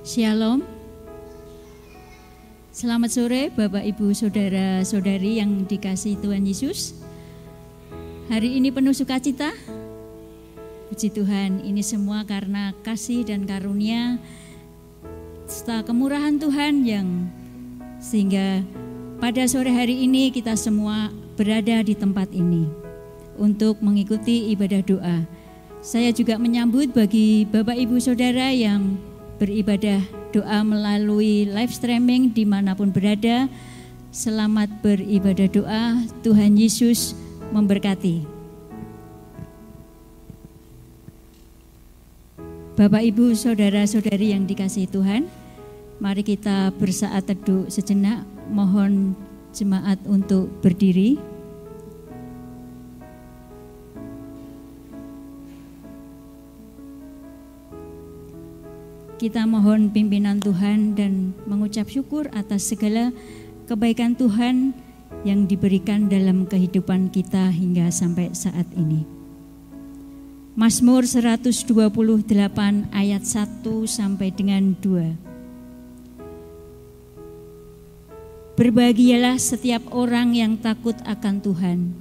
Shalom. Selamat sore Bapak Ibu Saudara-saudari yang dikasih Tuhan Yesus. Hari ini penuh sukacita. Puji Tuhan, ini semua karena kasih dan karunia serta kemurahan Tuhan yang sehingga pada sore hari ini kita semua berada di tempat ini untuk mengikuti ibadah doa. Saya juga menyambut bagi Bapak Ibu Saudara yang beribadah doa melalui live streaming di mana pun berada. Selamat beribadah doa, Tuhan Yesus memberkati. Bapak, Ibu, Saudara-saudari yang dikasih Tuhan, mari kita bersaat teduh sejenak, mohon jemaat untuk berdiri. Kita mohon pimpinan Tuhan dan mengucap syukur atas segala kebaikan Tuhan yang diberikan dalam kehidupan kita hingga sampai saat ini. Mazmur 128 ayat 1 sampai dengan 2. Berbahagialah setiap orang yang takut akan Tuhan,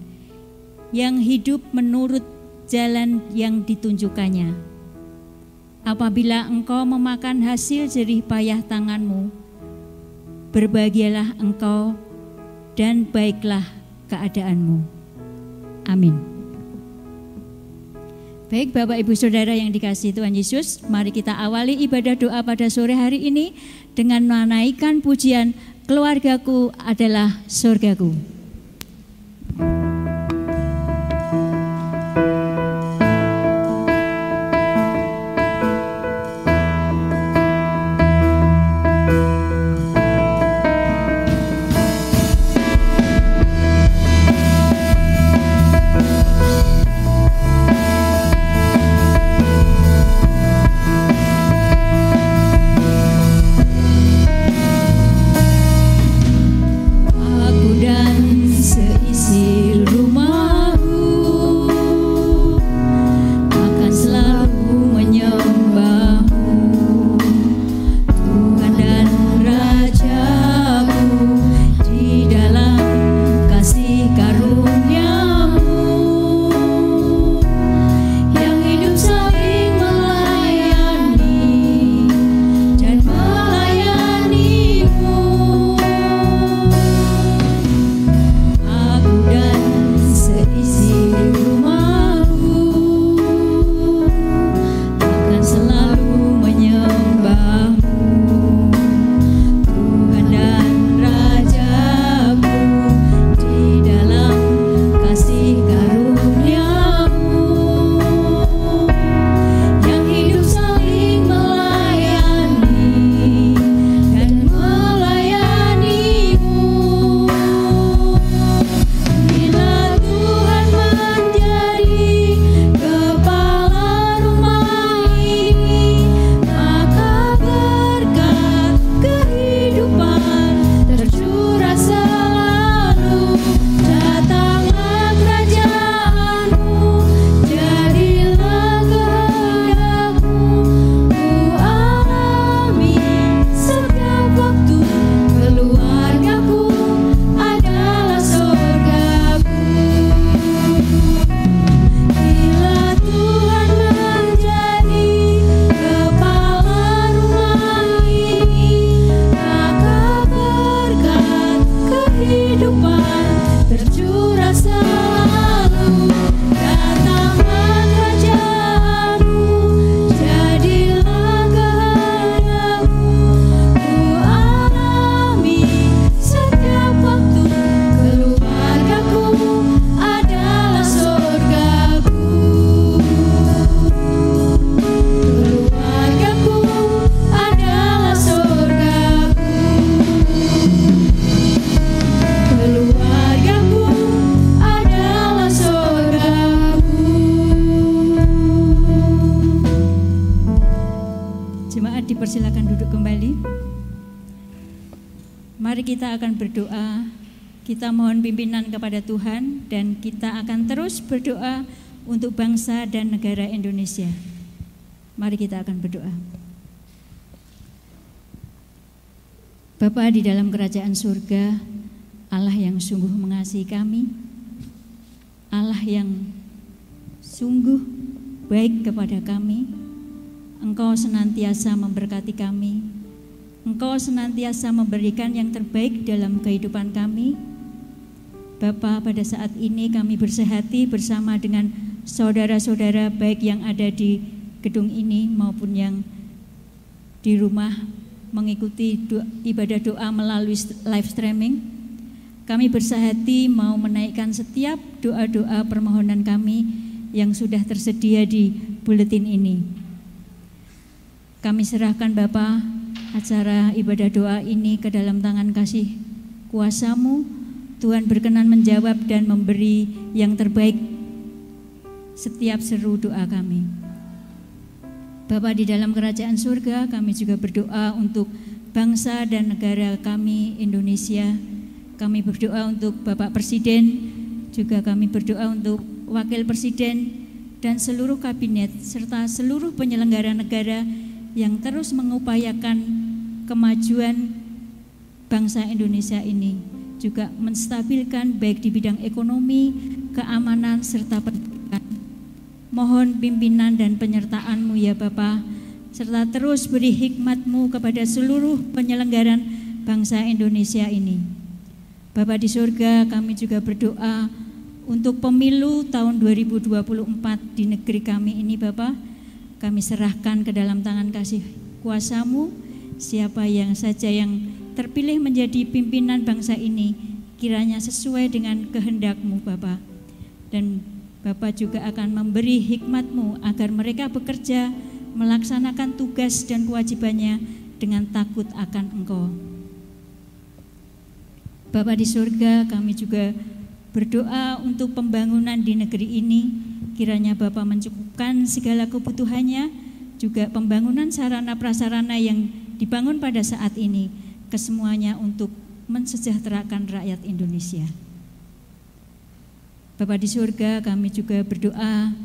yang hidup menurut jalan yang ditunjukkannya Apabila engkau memakan hasil jerih payah tanganmu, berbahagialah engkau dan baiklah keadaanmu. Amin. Baik Bapak Ibu Saudara yang dikasih Tuhan Yesus, mari kita awali ibadah doa pada sore hari ini dengan menaikkan pujian keluargaku adalah surgaku. Kepada Tuhan dan kita akan terus berdoa untuk bangsa dan negara Indonesia. Mari kita akan berdoa. Bapa di dalam kerajaan surga, Allah yang sungguh mengasihi kami, Allah yang sungguh baik kepada kami, Engkau senantiasa memberkati kami, Engkau senantiasa memberikan yang terbaik dalam kehidupan kami. Bapa, pada saat ini kami bersehati bersama dengan saudara-saudara baik yang ada di gedung ini maupun yang di rumah mengikuti doa, ibadah doa melalui live streaming. Kami bersahati mau menaikkan setiap doa-doa permohonan kami yang sudah tersedia di buletin ini. Kami serahkan Bapa acara ibadah doa ini ke dalam tangan kasih kuasamu. Tuhan berkenan menjawab dan memberi yang terbaik setiap seru doa kami. Bapa di dalam kerajaan surga, kami juga berdoa untuk bangsa dan negara kami Indonesia. Kami berdoa untuk Bapak Presiden, juga kami berdoa untuk Wakil Presiden dan seluruh kabinet serta seluruh penyelenggara negara yang terus mengupayakan kemajuan bangsa Indonesia ini juga menstabilkan baik di bidang ekonomi, keamanan serta pendidikan Mohon pimpinan dan penyertaan-Mu ya Bapa, serta terus beri hikmat-Mu kepada seluruh penyelenggaran bangsa Indonesia ini. Bapa di surga, kami juga berdoa untuk pemilu tahun 2024 di negeri kami ini Bapa. Kami serahkan ke dalam tangan kasih kuasamu, siapa yang saja yang terpilih menjadi pimpinan bangsa ini, kiranya sesuai dengan kehendakmu Bapak. Dan Bapak juga akan memberi hikmatmu agar mereka bekerja melaksanakan tugas dan kewajibannya dengan takut akan Engkau. Bapak di surga, kami juga berdoa untuk pembangunan di negeri ini. Kiranya Bapak mencukupkan segala kebutuhannya, juga pembangunan sarana prasarana yang dibangun pada saat ini, kesemuanya untuk mensejahterakan rakyat Indonesia. Bapa di surga, kami juga berdoa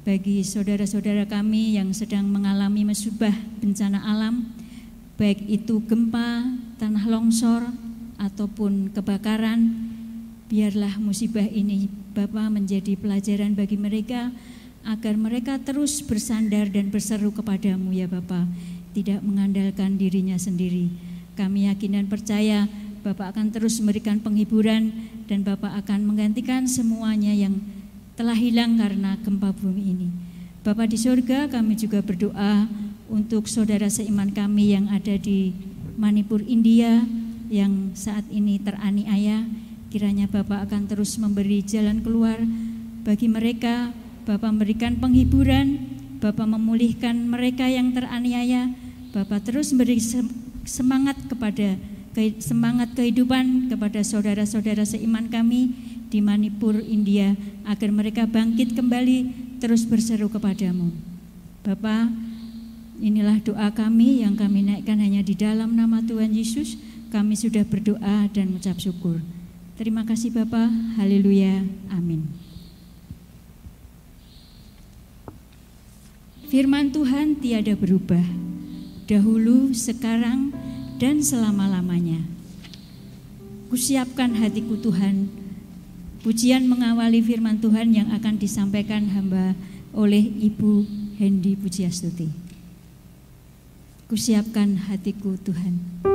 bagi saudara-saudara kami yang sedang mengalami musibah bencana alam, baik itu gempa, tanah longsor, ataupun kebakaran. Biarlah musibah ini Bapa menjadi pelajaran bagi mereka agar mereka terus bersandar dan berseru kepadamu ya Bapa, tidak mengandalkan dirinya sendiri. Kami yakin dan percaya Bapak akan terus memberikan penghiburan dan Bapak akan menggantikan semuanya yang telah hilang karena gempa bumi ini. Bapak di surga kami juga berdoa untuk saudara seiman kami yang ada di Manipur, India yang saat ini teraniaya. Kiranya Bapak akan terus memberi jalan keluar bagi mereka. Bapak memberikan penghiburan, Bapak memulihkan mereka yang teraniaya. Bapak terus memberi semangat kepada semangat kehidupan kepada saudara-saudara seiman kami di Manipur, India, agar mereka bangkit kembali terus berseru kepadamu. Bapa, inilah doa kami yang kami naikkan hanya di dalam nama Tuhan Yesus. Kami sudah berdoa dan mengucap syukur. Terima kasih Bapa. Haleluya. Amin. Firman Tuhan tiada berubah. Dahulu, sekarang, dan selama-lamanya. Kusiapkan hatiku Tuhan, pujian mengawali firman Tuhan yang akan disampaikan hamba oleh Ibu Hendi Pujiastuti. Kusiapkan hatiku Tuhan.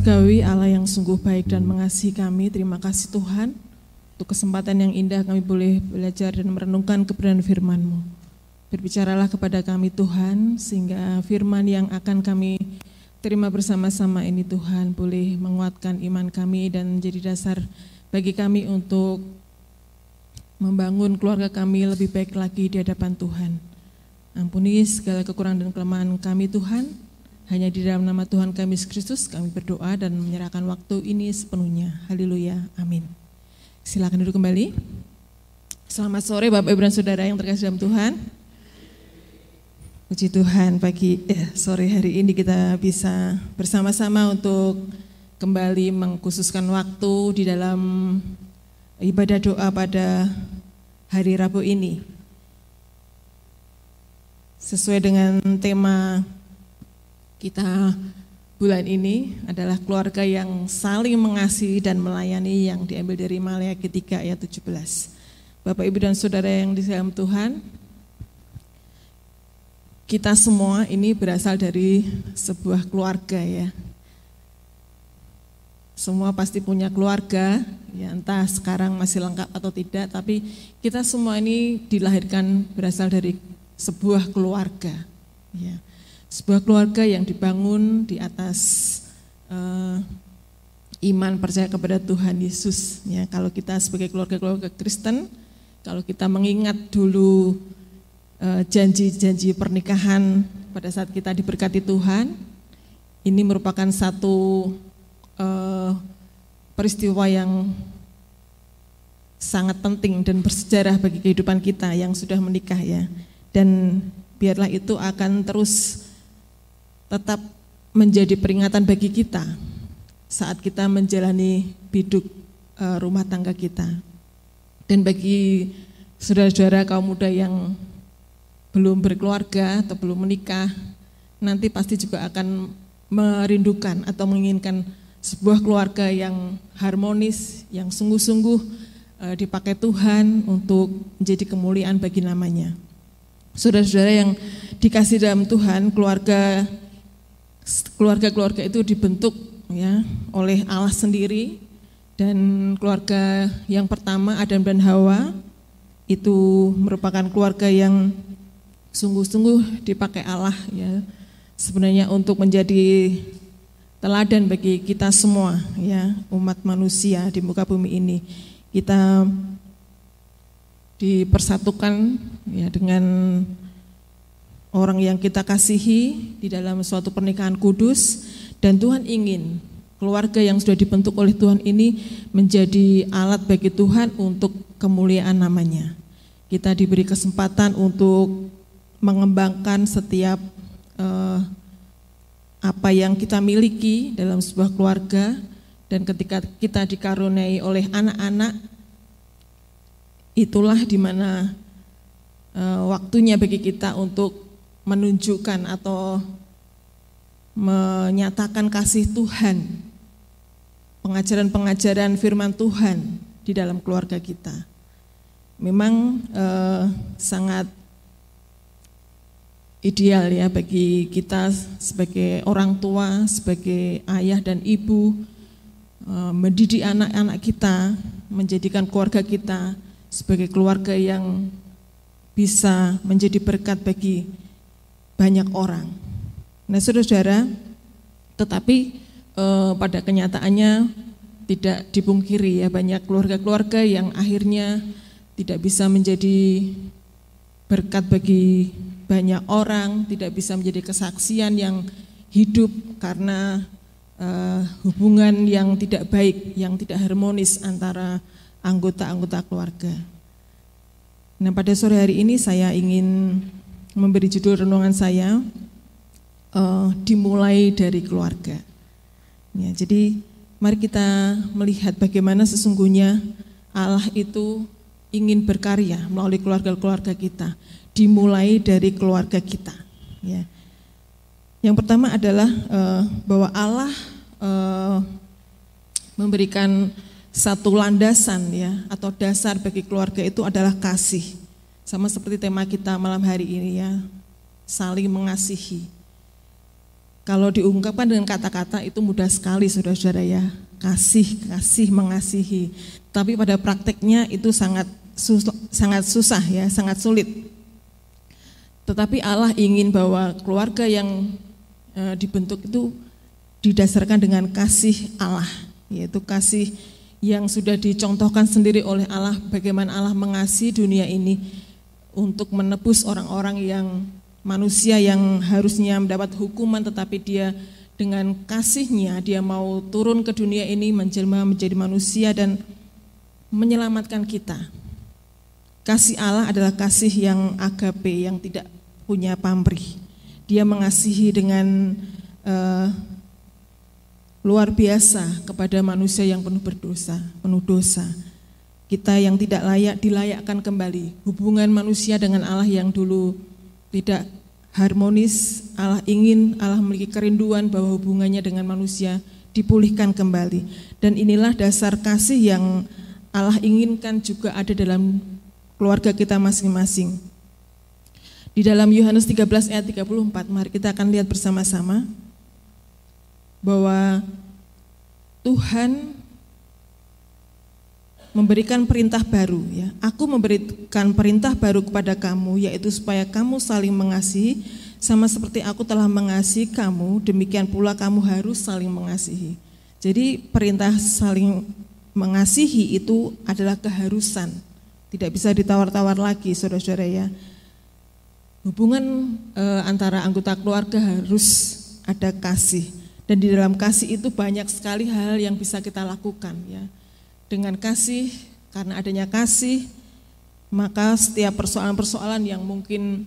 Surgawi, Allah yang sungguh baik dan mengasihi kami, terima kasih Tuhan untuk kesempatan yang indah kami boleh belajar dan merenungkan kebenaran firman-Mu. Berbicaralah kepada kami Tuhan, sehingga firman yang akan kami terima bersama-sama ini Tuhan boleh menguatkan iman kami dan menjadi dasar bagi kami untuk membangun keluarga kami lebih baik lagi di hadapan Tuhan. Ampuni segala kekurangan dan kelemahan kami Tuhan, hanya di dalam nama Tuhan kami Kristus kami berdoa dan menyerahkan waktu ini sepenuhnya. Haleluya. Amin. Silakan duduk kembali. Selamat sore Bapak Ibu dan Saudara yang terkasih dalam Tuhan. Puji Tuhan pagi eh, sore hari ini kita bisa bersama-sama untuk kembali mengkhususkan waktu di dalam ibadah doa pada hari Rabu ini. Sesuai dengan tema kita bulan ini adalah keluarga yang saling mengasihi dan melayani yang diambil dari Maliaki 3 ayat 17. Bapak Ibu dan Saudara yang di dalam Tuhan, kita semua ini berasal dari sebuah keluarga ya. Semua pasti punya keluarga, ya entah sekarang masih lengkap atau tidak, tapi kita semua ini dilahirkan berasal dari sebuah keluarga. Ya sebuah keluarga yang dibangun di atas uh, iman percaya kepada Tuhan Yesus. Ya, kalau kita sebagai keluarga-keluarga Kristen, kalau kita mengingat dulu eh, janji-janji uh, pernikahan pada saat kita diberkati Tuhan, ini merupakan satu uh, peristiwa yang sangat penting dan bersejarah bagi kehidupan kita yang sudah menikah ya. Dan biarlah itu akan terus tetap menjadi peringatan bagi kita saat kita menjalani biduk uh, rumah tangga kita. Dan bagi saudara-saudara kaum muda yang belum berkeluarga atau belum menikah, nanti pasti juga akan merindukan atau menginginkan sebuah keluarga yang harmonis, yang sungguh-sungguh uh, dipakai Tuhan untuk menjadi kemuliaan bagi namanya. Saudara-saudara yang dikasih dalam Tuhan, keluarga keluarga-keluarga itu dibentuk ya oleh Allah sendiri. Dan keluarga yang pertama Adam dan Hawa itu merupakan keluarga yang sungguh-sungguh dipakai Allah ya. Sebenarnya untuk menjadi teladan bagi kita semua ya umat manusia di muka bumi ini. Kita dipersatukan ya dengan orang yang kita kasihi di dalam suatu pernikahan kudus dan Tuhan ingin keluarga yang sudah dibentuk oleh Tuhan ini menjadi alat bagi Tuhan untuk kemuliaan namanya. Kita diberi kesempatan untuk mengembangkan setiap uh, apa yang kita miliki dalam sebuah keluarga dan ketika kita dikaruniai oleh anak-anak itulah di mana uh, waktunya bagi kita untuk menunjukkan atau menyatakan kasih Tuhan, pengajaran-pengajaran firman Tuhan di dalam keluarga kita. Memang eh, sangat ideal ya bagi kita sebagai orang tua, sebagai ayah dan ibu, eh, mendidik anak-anak kita, menjadikan keluarga kita sebagai keluarga yang bisa menjadi berkat bagi banyak orang. Nah, saudara-saudara, tetapi eh, pada kenyataannya tidak dipungkiri ya banyak keluarga-keluarga yang akhirnya tidak bisa menjadi berkat bagi banyak orang, tidak bisa menjadi kesaksian yang hidup karena eh, hubungan yang tidak baik, yang tidak harmonis antara anggota-anggota keluarga. Nah, pada sore hari ini saya ingin memberi judul renungan saya uh, dimulai dari keluarga. Ya, jadi mari kita melihat bagaimana sesungguhnya Allah itu ingin berkarya melalui keluarga-keluarga kita, dimulai dari keluarga kita. Ya. Yang pertama adalah uh, bahwa Allah uh, memberikan satu landasan ya atau dasar bagi keluarga itu adalah kasih. Sama seperti tema kita malam hari ini ya, saling mengasihi. Kalau diungkapkan dengan kata-kata itu mudah sekali saudara-saudara ya. Kasih, kasih, mengasihi. Tapi pada prakteknya itu sangat susah, sangat susah ya, sangat sulit. Tetapi Allah ingin bahwa keluarga yang e, dibentuk itu didasarkan dengan kasih Allah, yaitu kasih yang sudah dicontohkan sendiri oleh Allah bagaimana Allah mengasihi dunia ini untuk menebus orang-orang yang manusia yang harusnya mendapat hukuman tetapi dia dengan kasihnya dia mau turun ke dunia ini menjelma menjadi manusia dan menyelamatkan kita. Kasih Allah adalah kasih yang agape yang tidak punya pamrih. Dia mengasihi dengan uh, luar biasa kepada manusia yang penuh berdosa, penuh dosa. Kita yang tidak layak dilayakkan kembali. Hubungan manusia dengan Allah yang dulu tidak harmonis, Allah ingin Allah memiliki kerinduan bahwa hubungannya dengan manusia dipulihkan kembali. Dan inilah dasar kasih yang Allah inginkan juga ada dalam keluarga kita masing-masing. Di dalam Yohanes 13 ayat 34, mari kita akan lihat bersama-sama bahwa Tuhan memberikan perintah baru ya. Aku memberikan perintah baru kepada kamu yaitu supaya kamu saling mengasihi sama seperti aku telah mengasihi kamu, demikian pula kamu harus saling mengasihi. Jadi perintah saling mengasihi itu adalah keharusan. Tidak bisa ditawar-tawar lagi Saudara-saudara ya. Hubungan e, antara anggota keluarga harus ada kasih. Dan di dalam kasih itu banyak sekali hal yang bisa kita lakukan ya. Dengan kasih, karena adanya kasih, maka setiap persoalan-persoalan yang mungkin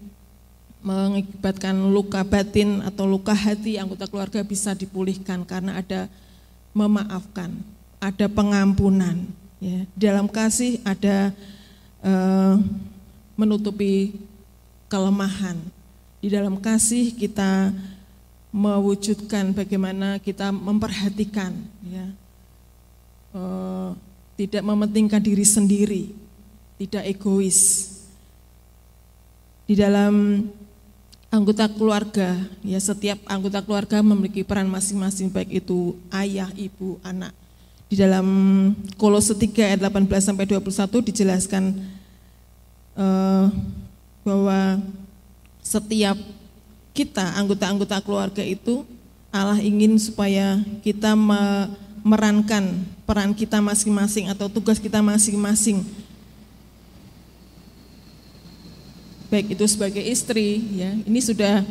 mengakibatkan luka batin atau luka hati anggota keluarga bisa dipulihkan karena ada memaafkan, ada pengampunan. Ya. Dalam kasih ada uh, menutupi kelemahan. Di dalam kasih kita mewujudkan bagaimana kita memperhatikan ya e, tidak mementingkan diri sendiri. Tidak egois. Di dalam anggota keluarga ya setiap anggota keluarga memiliki peran masing-masing baik itu ayah ibu anak. Di dalam Kolose 3 ayat 18 sampai 21 dijelaskan e, bahwa setiap kita anggota-anggota keluarga itu Allah ingin supaya kita memerankan peran kita masing-masing atau tugas kita masing-masing. Baik itu sebagai istri, ya ini sudah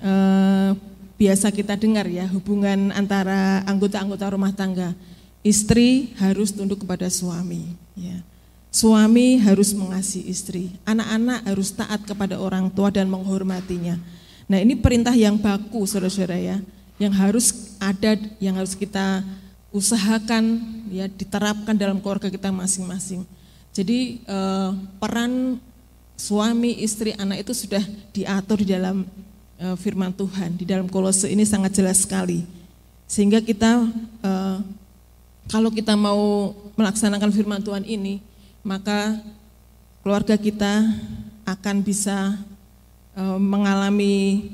eh, biasa kita dengar ya hubungan antara anggota-anggota rumah tangga. Istri harus tunduk kepada suami. Ya. Suami harus mengasihi istri, anak-anak harus taat kepada orang tua dan menghormatinya. Nah ini perintah yang baku saudara-saudara ya, yang harus ada, yang harus kita usahakan ya diterapkan dalam keluarga kita masing-masing. Jadi eh, peran suami, istri, anak itu sudah diatur di dalam eh, firman Tuhan. Di dalam kolose ini sangat jelas sekali. Sehingga kita eh, kalau kita mau melaksanakan firman Tuhan ini, maka keluarga kita akan bisa Eh, mengalami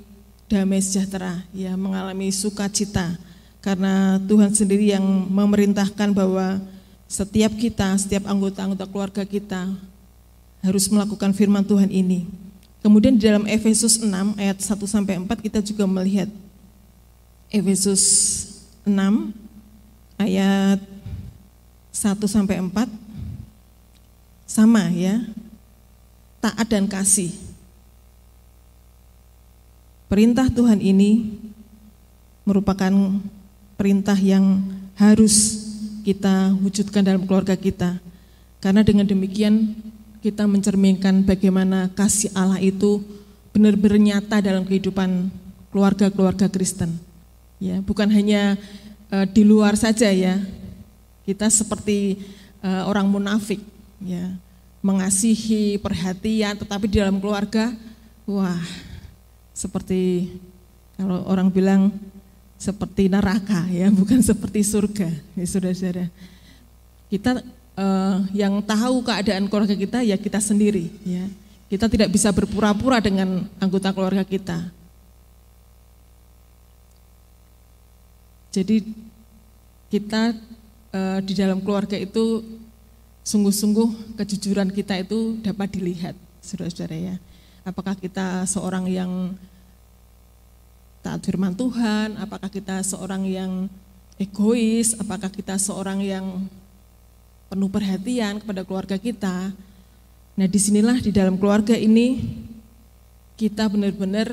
damai sejahtera, ya mengalami sukacita karena Tuhan sendiri yang memerintahkan bahwa setiap kita, setiap anggota-anggota keluarga kita harus melakukan firman Tuhan ini. Kemudian di dalam Efesus 6 ayat 1 sampai 4 kita juga melihat Efesus 6 ayat 1 sampai 4 sama ya. Taat dan kasih Perintah Tuhan ini merupakan perintah yang harus kita wujudkan dalam keluarga kita. Karena dengan demikian kita mencerminkan bagaimana kasih Allah itu benar-benar nyata dalam kehidupan keluarga-keluarga Kristen. Ya, bukan hanya uh, di luar saja ya. Kita seperti uh, orang munafik ya, mengasihi, perhatian, tetapi di dalam keluarga wah seperti kalau orang bilang seperti neraka ya, bukan seperti surga, ya saudara-saudara. Kita uh, yang tahu keadaan keluarga kita ya kita sendiri ya. Kita tidak bisa berpura-pura dengan anggota keluarga kita. Jadi kita uh, di dalam keluarga itu sungguh-sungguh kejujuran kita itu dapat dilihat, saudara-saudara ya. Apakah kita seorang yang taat firman Tuhan, apakah kita seorang yang egois, apakah kita seorang yang penuh perhatian kepada keluarga kita. Nah di sinilah di dalam keluarga ini kita benar-benar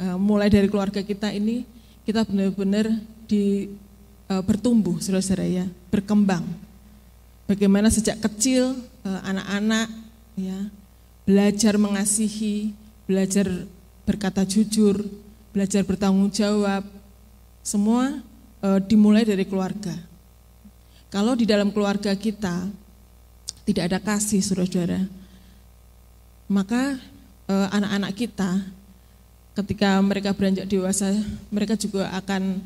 uh, mulai dari keluarga kita ini kita benar-benar di uh, bertumbuh saudara-saudara ya, berkembang. Bagaimana sejak kecil eh, anak-anak ya belajar mengasihi, belajar berkata jujur, belajar bertanggung jawab, semua e, dimulai dari keluarga. Kalau di dalam keluarga kita tidak ada kasih, saudara-saudara, maka eh, anak-anak kita ketika mereka beranjak dewasa, mereka juga akan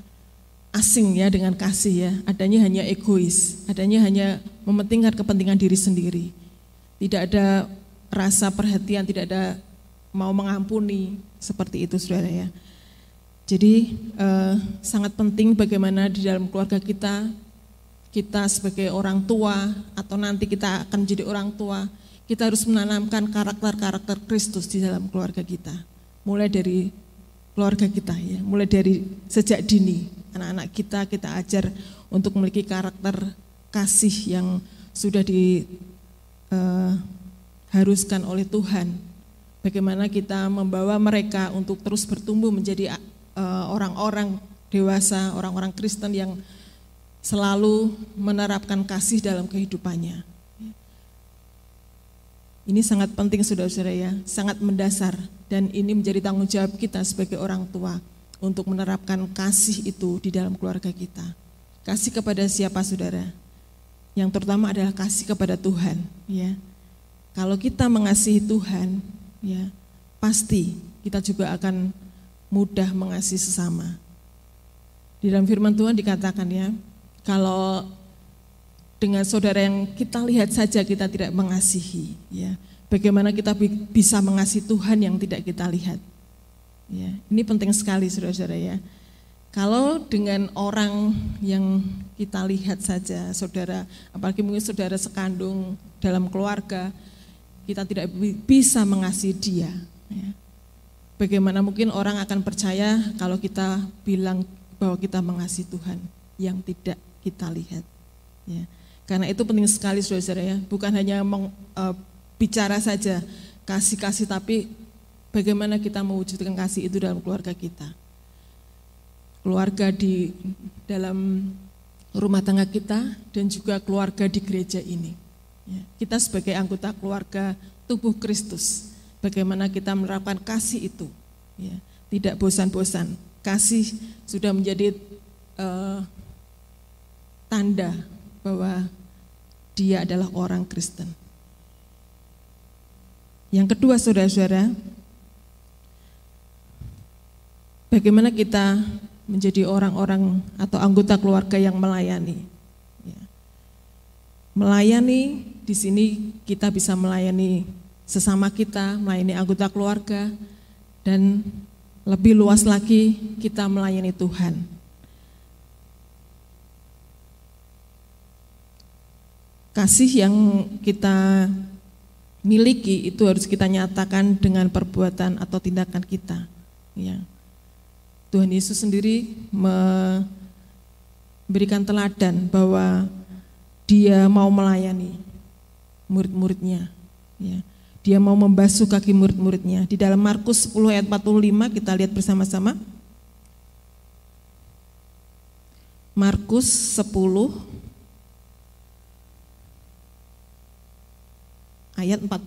asing ya dengan kasih ya, adanya hanya egois, adanya hanya mementingkan kepentingan diri sendiri. Tidak ada rasa perhatian, tidak ada mau mengampuni seperti itu saudara ya. Jadi eh, sangat penting bagaimana di dalam keluarga kita, kita sebagai orang tua atau nanti kita akan menjadi orang tua, kita harus menanamkan karakter-karakter Kristus di dalam keluarga kita. Mulai dari keluarga kita ya, mulai dari sejak dini anak-anak kita kita ajar untuk memiliki karakter kasih yang sudah diharuskan uh, oleh Tuhan. Bagaimana kita membawa mereka untuk terus bertumbuh menjadi orang-orang uh, dewasa, orang-orang Kristen yang selalu menerapkan kasih dalam kehidupannya. Ini sangat penting saudara-saudara ya, sangat mendasar dan ini menjadi tanggung jawab kita sebagai orang tua untuk menerapkan kasih itu di dalam keluarga kita. Kasih kepada siapa saudara? Yang terutama adalah kasih kepada Tuhan, ya. Kalau kita mengasihi Tuhan, ya, pasti kita juga akan mudah mengasihi sesama. Di dalam firman Tuhan dikatakan ya, kalau dengan saudara yang kita lihat saja kita tidak mengasihi, ya. Bagaimana kita bisa mengasihi Tuhan yang tidak kita lihat? Ya, ini penting sekali saudara-saudara ya. Kalau dengan orang yang kita lihat saja, saudara, apalagi mungkin saudara sekandung dalam keluarga, kita tidak bisa mengasihi dia. Ya. Bagaimana mungkin orang akan percaya kalau kita bilang bahwa kita mengasihi Tuhan yang tidak kita lihat. Ya. Karena itu penting sekali saudara-saudara ya, bukan hanya meng, uh, bicara saja kasih-kasih tapi bagaimana kita mewujudkan kasih itu dalam keluarga kita. Keluarga di dalam rumah tangga kita dan juga keluarga di gereja ini. Ya, kita sebagai anggota keluarga tubuh Kristus, bagaimana kita menerapkan kasih itu. Ya, tidak bosan-bosan. Kasih sudah menjadi uh, tanda bahwa dia adalah orang Kristen. Yang kedua saudara-saudara, bagaimana kita menjadi orang-orang atau anggota keluarga yang melayani. Ya. Melayani di sini kita bisa melayani sesama kita, melayani anggota keluarga, dan lebih luas lagi kita melayani Tuhan. Kasih yang kita miliki itu harus kita nyatakan dengan perbuatan atau tindakan kita. Ya. Tuhan Yesus sendiri memberikan teladan bahwa dia mau melayani murid-muridnya. Ya. Dia mau membasuh kaki murid-muridnya. Di dalam Markus 10 ayat 45 kita lihat bersama-sama. Markus 10 ayat 45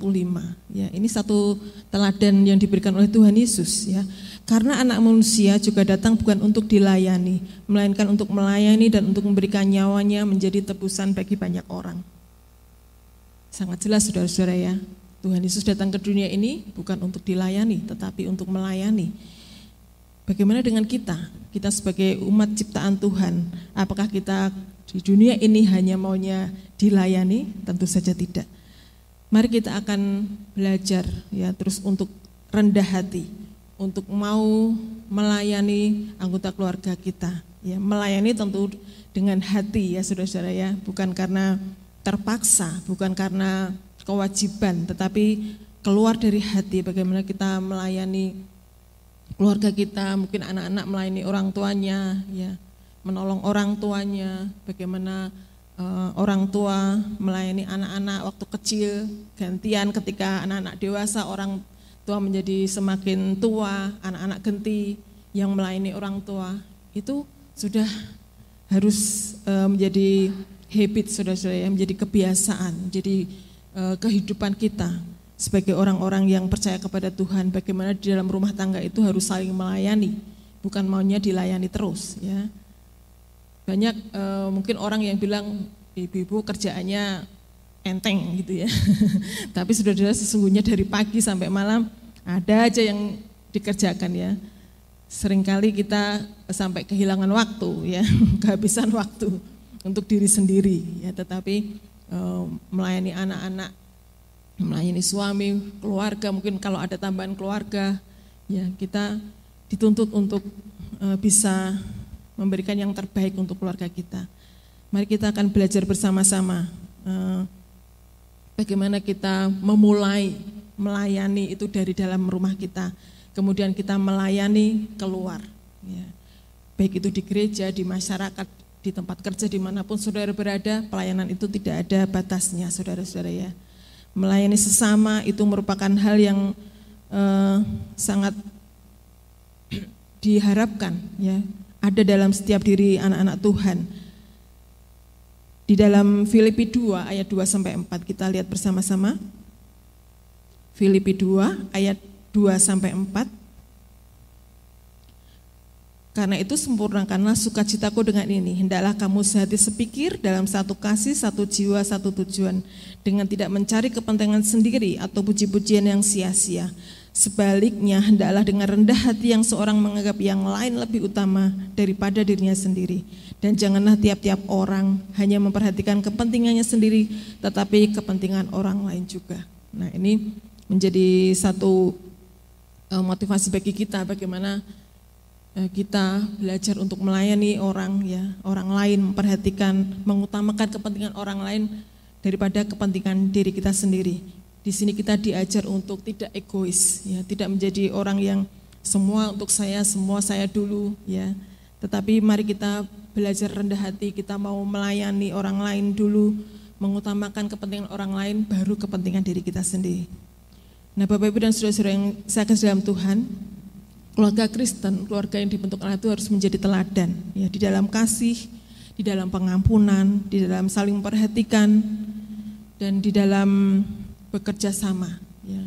ya ini satu teladan yang diberikan oleh Tuhan Yesus ya karena anak manusia juga datang bukan untuk dilayani melainkan untuk melayani dan untuk memberikan nyawanya menjadi tebusan bagi banyak orang sangat jelas saudara-saudara ya Tuhan Yesus datang ke dunia ini bukan untuk dilayani tetapi untuk melayani. Bagaimana dengan kita? Kita sebagai umat ciptaan Tuhan apakah kita di dunia ini hanya maunya dilayani? Tentu saja tidak. Mari kita akan belajar ya terus untuk rendah hati, untuk mau melayani anggota keluarga kita, Ya, melayani tentu dengan hati ya saudara-saudara ya, bukan karena terpaksa, bukan karena kewajiban, tetapi keluar dari hati. Bagaimana kita melayani keluarga kita, mungkin anak-anak melayani orang tuanya, ya, menolong orang tuanya, bagaimana uh, orang tua melayani anak-anak waktu kecil, gantian ketika anak-anak dewasa orang tua menjadi semakin tua, anak-anak genti yang melayani orang tua. Itu sudah harus uh, menjadi habit saudara-saudara menjadi kebiasaan, jadi uh, kehidupan kita sebagai orang-orang yang percaya kepada Tuhan, bagaimana di dalam rumah tangga itu harus saling melayani, bukan maunya dilayani terus ya. Banyak uh, mungkin orang yang bilang ibu-ibu kerjaannya enteng gitu ya. Tapi saudara-saudara sesungguhnya dari pagi sampai malam ada aja yang dikerjakan ya sering kali kita sampai kehilangan waktu ya, kehabisan waktu untuk diri sendiri ya, tetapi e, melayani anak-anak, melayani suami, keluarga, mungkin kalau ada tambahan keluarga, ya kita dituntut untuk e, bisa memberikan yang terbaik untuk keluarga kita. Mari kita akan belajar bersama-sama e, bagaimana kita memulai melayani itu dari dalam rumah kita kemudian kita melayani keluar. Ya. Baik itu di gereja, di masyarakat, di tempat kerja, di mana pun saudara berada, pelayanan itu tidak ada batasnya, saudara-saudara ya. Melayani sesama itu merupakan hal yang eh, sangat diharapkan, ya. Ada dalam setiap diri anak-anak Tuhan. Di dalam Filipi 2 ayat 2 sampai 4 kita lihat bersama-sama. Filipi 2 ayat 2 sampai 4. Karena itu sempurnakanlah sukacitaku dengan ini. Hendaklah kamu sehati sepikir dalam satu kasih, satu jiwa, satu tujuan. Dengan tidak mencari kepentingan sendiri atau puji-pujian yang sia-sia. Sebaliknya, hendaklah dengan rendah hati yang seorang menganggap yang lain lebih utama daripada dirinya sendiri. Dan janganlah tiap-tiap orang hanya memperhatikan kepentingannya sendiri, tetapi kepentingan orang lain juga. Nah ini menjadi satu Eh, motivasi bagi kita bagaimana kita belajar untuk melayani orang ya, orang lain memperhatikan, mengutamakan kepentingan orang lain daripada kepentingan diri kita sendiri. Di sini kita diajar untuk tidak egois ya, tidak menjadi orang yang semua untuk saya, semua saya dulu ya. Tetapi mari kita belajar rendah hati, kita mau melayani orang lain dulu, mengutamakan kepentingan orang lain baru kepentingan diri kita sendiri. Nah Bapak Ibu dan saudara-saudara yang saya kasih dalam Tuhan, keluarga Kristen, keluarga yang dibentuk Allah itu harus menjadi teladan ya di dalam kasih, di dalam pengampunan, di dalam saling memperhatikan dan di dalam bekerja sama ya.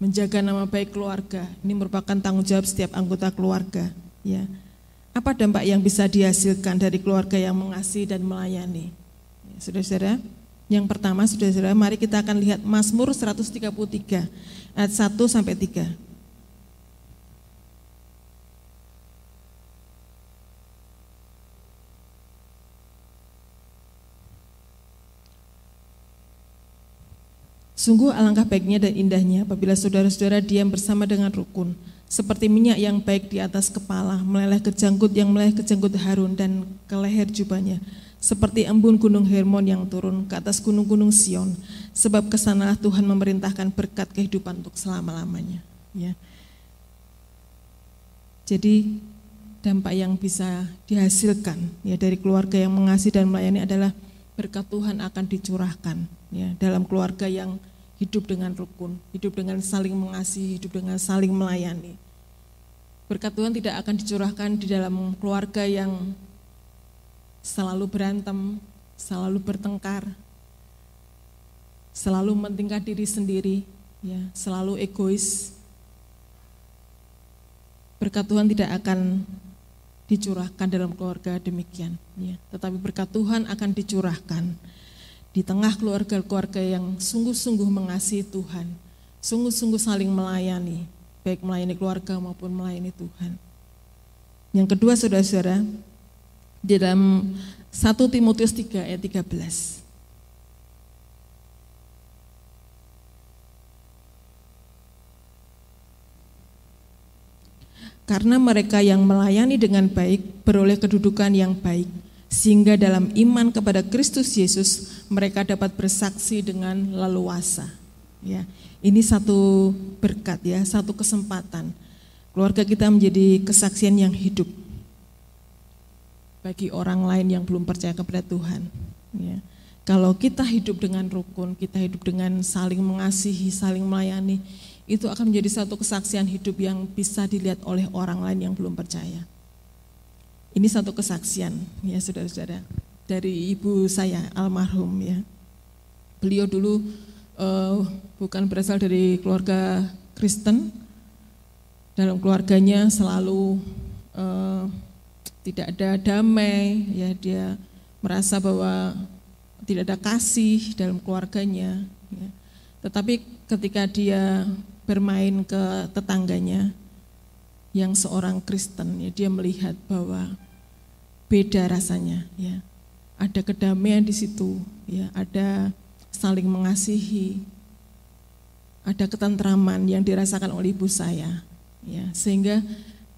Menjaga nama baik keluarga ini merupakan tanggung jawab setiap anggota keluarga ya. Apa dampak yang bisa dihasilkan dari keluarga yang mengasihi dan melayani? Ya, saudara-saudara, yang pertama, saudara-saudara, mari kita akan lihat Mazmur 133 ayat 1 sampai 3. Sungguh alangkah baiknya dan indahnya apabila saudara-saudara diam bersama dengan rukun, seperti minyak yang baik di atas kepala, meleleh ke janggut yang meleleh ke janggut Harun dan ke leher jubahnya seperti embun gunung Hermon yang turun ke atas gunung-gunung Sion, sebab ke sanalah Tuhan memerintahkan berkat kehidupan untuk selama-lamanya. Ya. Jadi dampak yang bisa dihasilkan ya dari keluarga yang mengasihi dan melayani adalah berkat Tuhan akan dicurahkan ya dalam keluarga yang hidup dengan rukun, hidup dengan saling mengasihi, hidup dengan saling melayani. Berkat Tuhan tidak akan dicurahkan di dalam keluarga yang selalu berantem, selalu bertengkar, selalu mementingkan diri sendiri, ya, selalu egois. Berkat Tuhan tidak akan dicurahkan dalam keluarga demikian, ya. Tetapi berkat Tuhan akan dicurahkan di tengah keluarga-keluarga yang sungguh-sungguh mengasihi Tuhan, sungguh-sungguh saling melayani, baik melayani keluarga maupun melayani Tuhan. Yang kedua, saudara-saudara, di dalam 1 Timotius 3 ayat 13. karena mereka yang melayani dengan baik beroleh kedudukan yang baik, sehingga dalam iman kepada Kristus Yesus mereka dapat bersaksi dengan leluasa. Ya, ini satu berkat ya, satu kesempatan. Keluarga kita menjadi kesaksian yang hidup bagi orang lain yang belum percaya kepada Tuhan. Ya. Kalau kita hidup dengan rukun, kita hidup dengan saling mengasihi, saling melayani, itu akan menjadi satu kesaksian hidup yang bisa dilihat oleh orang lain yang belum percaya. Ini satu kesaksian ya saudara-saudara dari ibu saya almarhum ya. Beliau dulu uh, bukan berasal dari keluarga Kristen. Dalam keluarganya selalu uh, tidak ada damai, ya dia merasa bahwa tidak ada kasih dalam keluarganya. Ya. Tetapi ketika dia bermain ke tetangganya yang seorang Kristen ya dia melihat bahwa beda rasanya ya ada kedamaian di situ ya ada saling mengasihi ada ketentraman yang dirasakan oleh ibu saya ya. Sehingga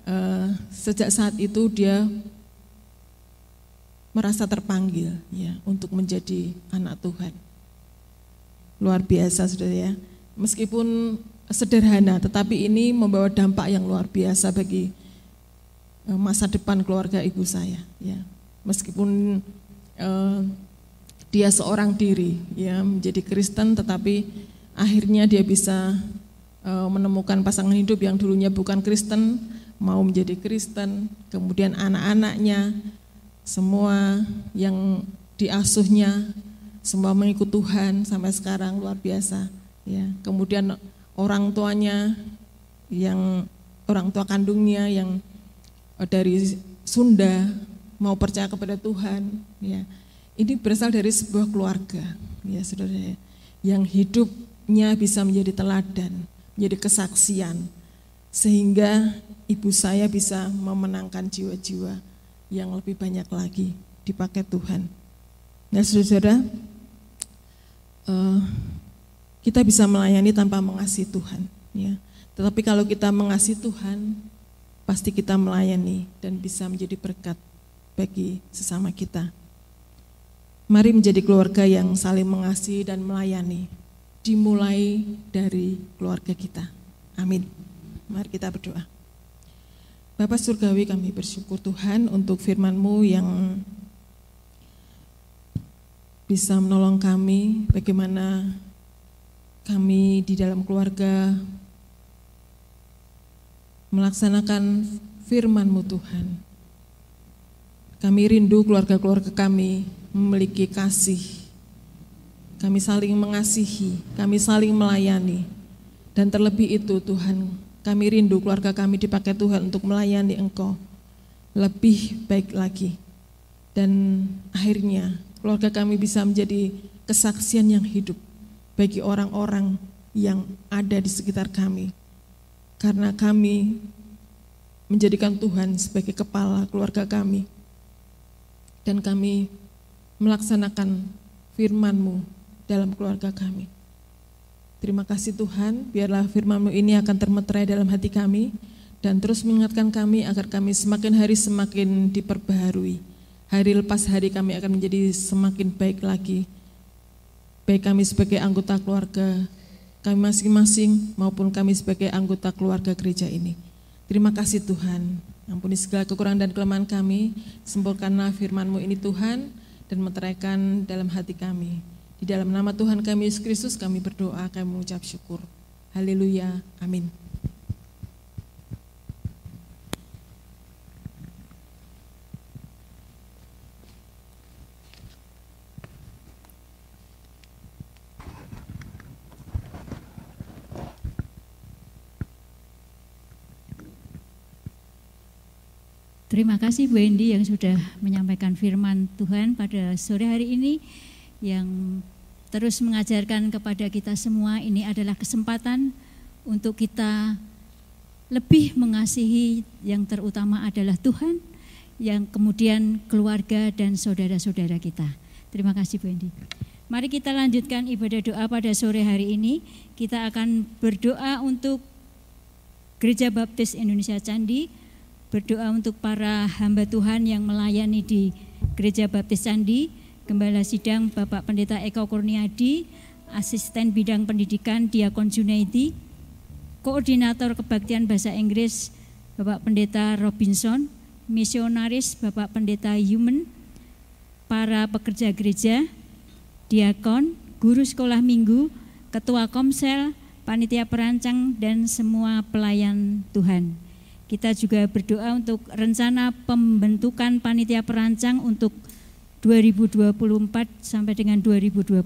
uh, sejak saat itu dia merasa terpanggil ya untuk menjadi anak Tuhan. Luar biasa sudah ya. Meskipun sederhana, tetapi ini membawa dampak yang luar biasa bagi eh, masa depan keluarga ibu saya. Ya, meskipun uh, dia seorang diri, ya menjadi Kristen, tetapi akhirnya dia bisa uh, menemukan pasangan hidup yang dulunya bukan Kristen, mau menjadi Kristen, kemudian anak-anaknya semua yang diasuhnya semua mengikut Tuhan sampai sekarang luar biasa ya. Kemudian orang tuanya yang orang tua kandungnya yang eh, dari Sunda mau percaya kepada Tuhan ya ini berasal dari sebuah keluarga ya saudara ya, yang hidupnya bisa menjadi teladan menjadi kesaksian sehingga ibu saya bisa memenangkan jiwa-jiwa yang lebih banyak lagi dipakai Tuhan. Nah, saudara, uh, kita bisa melayani tanpa mengasihi Tuhan. Ya. Tetapi kalau kita mengasihi Tuhan, pasti kita melayani dan bisa menjadi berkat bagi sesama kita. Mari menjadi keluarga yang saling mengasihi dan melayani, dimulai dari keluarga kita. Amin. Mari kita berdoa. Bapak Surgawi kami bersyukur Tuhan untuk firman-Mu yang bisa menolong kami bagaimana kami di dalam keluarga melaksanakan firman-Mu Tuhan. Kami rindu keluarga-keluarga kami memiliki kasih. Kami saling mengasihi, kami saling melayani. Dan terlebih itu Tuhan, kami rindu keluarga kami dipakai Tuhan untuk melayani Engkau lebih baik lagi. Dan akhirnya keluarga kami bisa menjadi kesaksian yang hidup bagi orang-orang yang ada di sekitar kami. Karena kami menjadikan Tuhan sebagai kepala keluarga kami. Dan kami melaksanakan firman-Mu dalam keluarga kami. Terima kasih Tuhan, biarlah firman-Mu ini akan termeterai dalam hati kami dan terus mengingatkan kami agar kami semakin hari semakin diperbaharui. Hari lepas hari kami akan menjadi semakin baik lagi baik kami sebagai anggota keluarga kami masing-masing maupun kami sebagai anggota keluarga gereja ini. Terima kasih Tuhan, ampuni segala kekurangan dan kelemahan kami, sempurnakanlah firman-Mu ini Tuhan, dan meteraikan dalam hati kami. Di dalam nama Tuhan kami Yesus Kristus kami berdoa, kami mengucap syukur. Haleluya, amin. Terima kasih Bu Endi yang sudah menyampaikan firman Tuhan pada sore hari ini yang terus mengajarkan kepada kita semua ini adalah kesempatan untuk kita lebih mengasihi yang terutama adalah Tuhan yang kemudian keluarga dan saudara-saudara kita. Terima kasih Bu Endi. Mari kita lanjutkan ibadah doa pada sore hari ini. Kita akan berdoa untuk Gereja Baptis Indonesia Candi berdoa untuk para hamba Tuhan yang melayani di Gereja Baptis Candi, Gembala Sidang Bapak Pendeta Eko Kurniadi, Asisten Bidang Pendidikan Diakon Junaidi, Koordinator Kebaktian Bahasa Inggris Bapak Pendeta Robinson, Misionaris Bapak Pendeta Human, para pekerja gereja, diakon, guru sekolah minggu, ketua komsel, panitia perancang, dan semua pelayan Tuhan. Kita juga berdoa untuk rencana pembentukan panitia perancang untuk 2024 sampai dengan 2026.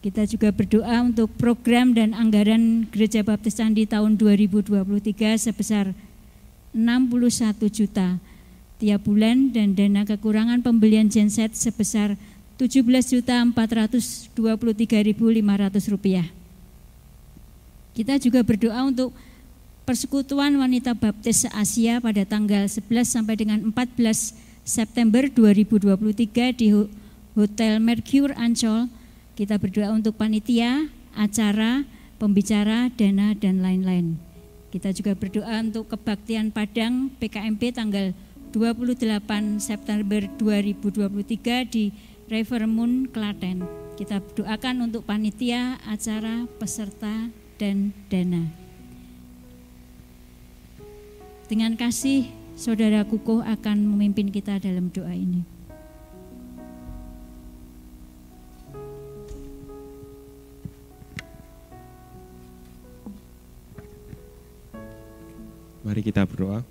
Kita juga berdoa untuk program dan anggaran Gereja Baptis Candi tahun 2023 sebesar 61 juta tiap bulan dan dana kekurangan pembelian genset sebesar 17 juta 423.500 rupiah. Kita juga berdoa untuk Persekutuan Wanita Baptis Asia pada tanggal 11 sampai dengan 14 September 2023 di Hotel Mercure Ancol. Kita berdoa untuk panitia, acara, pembicara, dana, dan lain-lain. Kita juga berdoa untuk kebaktian Padang PKMP tanggal 28 September 2023 di River Moon, Klaten. Kita berdoakan untuk panitia, acara, peserta, dan dana. Dengan kasih, saudara Kukuh akan memimpin kita dalam doa ini. Mari kita berdoa.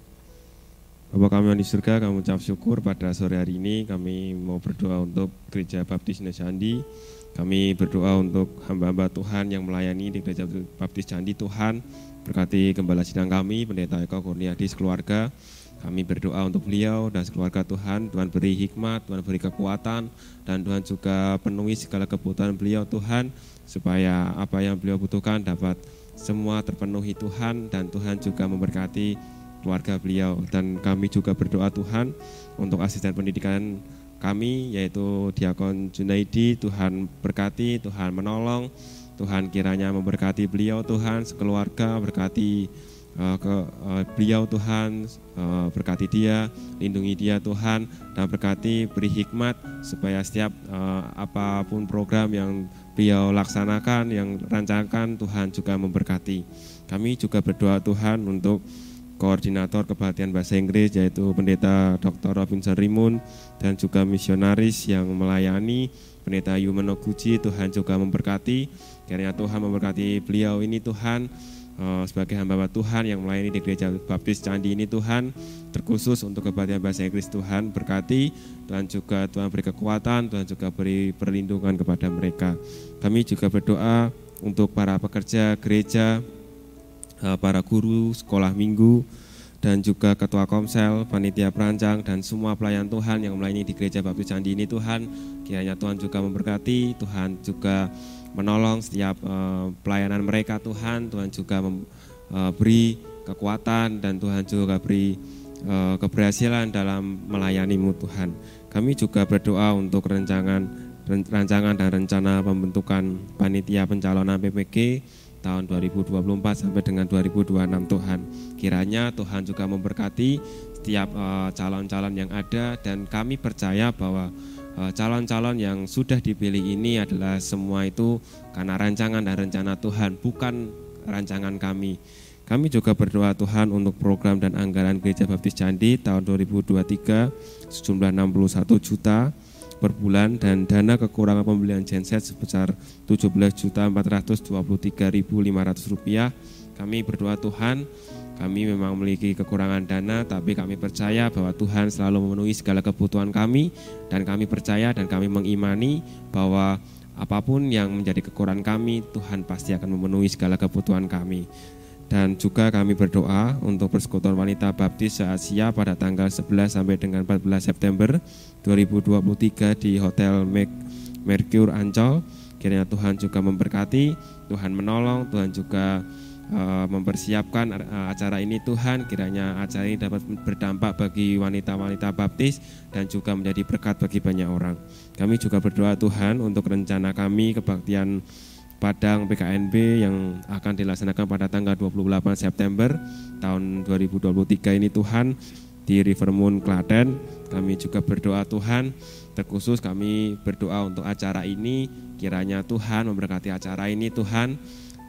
Bapak kami yang di surga, kami ucap syukur pada sore hari ini. Kami mau berdoa untuk Gereja Baptis Candi. Kami berdoa untuk hamba-hamba Tuhan yang melayani di Gereja Baptis Candi. Tuhan, Berkati gembala sidang kami, pendeta Eko Kurniadi sekeluarga. Kami berdoa untuk beliau dan sekeluarga Tuhan. Tuhan beri hikmat, Tuhan beri kekuatan, dan Tuhan juga penuhi segala kebutuhan beliau Tuhan, supaya apa yang beliau butuhkan dapat semua terpenuhi Tuhan, dan Tuhan juga memberkati keluarga beliau. Dan kami juga berdoa Tuhan untuk asisten pendidikan kami, yaitu Diakon Junaidi, Tuhan berkati, Tuhan menolong, Tuhan kiranya memberkati beliau Tuhan sekeluarga berkati uh, ke uh, beliau Tuhan uh, berkati dia lindungi dia Tuhan dan berkati beri hikmat supaya setiap uh, apa pun program yang beliau laksanakan yang rancangkan Tuhan juga memberkati kami juga berdoa Tuhan untuk koordinator kebaktian bahasa Inggris yaitu pendeta Dr. Robinson Rimun dan juga misionaris yang melayani pendeta Yumeno Guji Tuhan juga memberkati Kiranya Tuhan memberkati beliau ini Tuhan. Uh, sebagai hamba Tuhan yang melayani di gereja baptis Candi ini Tuhan. Terkhusus untuk kebaktian bahasa Inggris Tuhan berkati Tuhan juga Tuhan beri kekuatan Tuhan juga beri perlindungan kepada mereka. Kami juga berdoa untuk para pekerja gereja uh, para guru sekolah minggu dan juga ketua komsel, panitia perancang dan semua pelayan Tuhan yang melayani di gereja baptis Candi ini Tuhan. Kiranya Tuhan juga memberkati Tuhan juga menolong setiap uh, pelayanan mereka Tuhan. Tuhan juga memberi eh, uh, kekuatan dan Tuhan juga beri uh, keberhasilan dalam melayanimu Tuhan. Kami juga berdoa untuk rancangan rancangan dan rencana pembentukan panitia pencalonan PPG tahun 2024 sampai dengan 2026 Tuhan. Kiranya Tuhan juga memberkati setiap calon-calon uh, yang ada dan kami percaya bahwa calon-calon yang sudah dipilih ini adalah semua itu karena rancangan dan rencana Tuhan, bukan rancangan kami. Kami juga berdoa Tuhan untuk program dan anggaran Gereja Baptis Candi tahun 2023 sejumlah 61 juta per bulan dan dana kekurangan pembelian genset sebesar 17 juta 423.500 rupiah. Kami berdoa Tuhan kami memang memiliki kekurangan dana, tapi kami percaya bahwa Tuhan selalu memenuhi segala kebutuhan kami, dan kami percaya dan kami mengimani bahwa apa pun yang menjadi kekurangan kami, Tuhan pasti akan memenuhi segala kebutuhan kami. Dan juga kami berdoa untuk persekutuan wanita baptis se-Asia pada tanggal 11 sampai dengan 14 September 2023 di Hotel Mercure Ancol. Kiranya Tuhan juga memberkati, Tuhan menolong, Tuhan juga Eh, mempersiapkan uh, acara ini Tuhan kiranya acara ini dapat berdampak bagi wanita-wanita baptis dan juga menjadi berkat bagi banyak orang. Kami juga berdoa Tuhan untuk rencana kami kebaktian Padang PKNB yang akan dilaksanakan pada tanggal 28 September tahun 2023 ini Tuhan di Rivermoon Klaten. Kami juga berdoa Tuhan, terkhusus kami berdoa untuk acara ini, kiranya Tuhan memberkati acara ini Tuhan,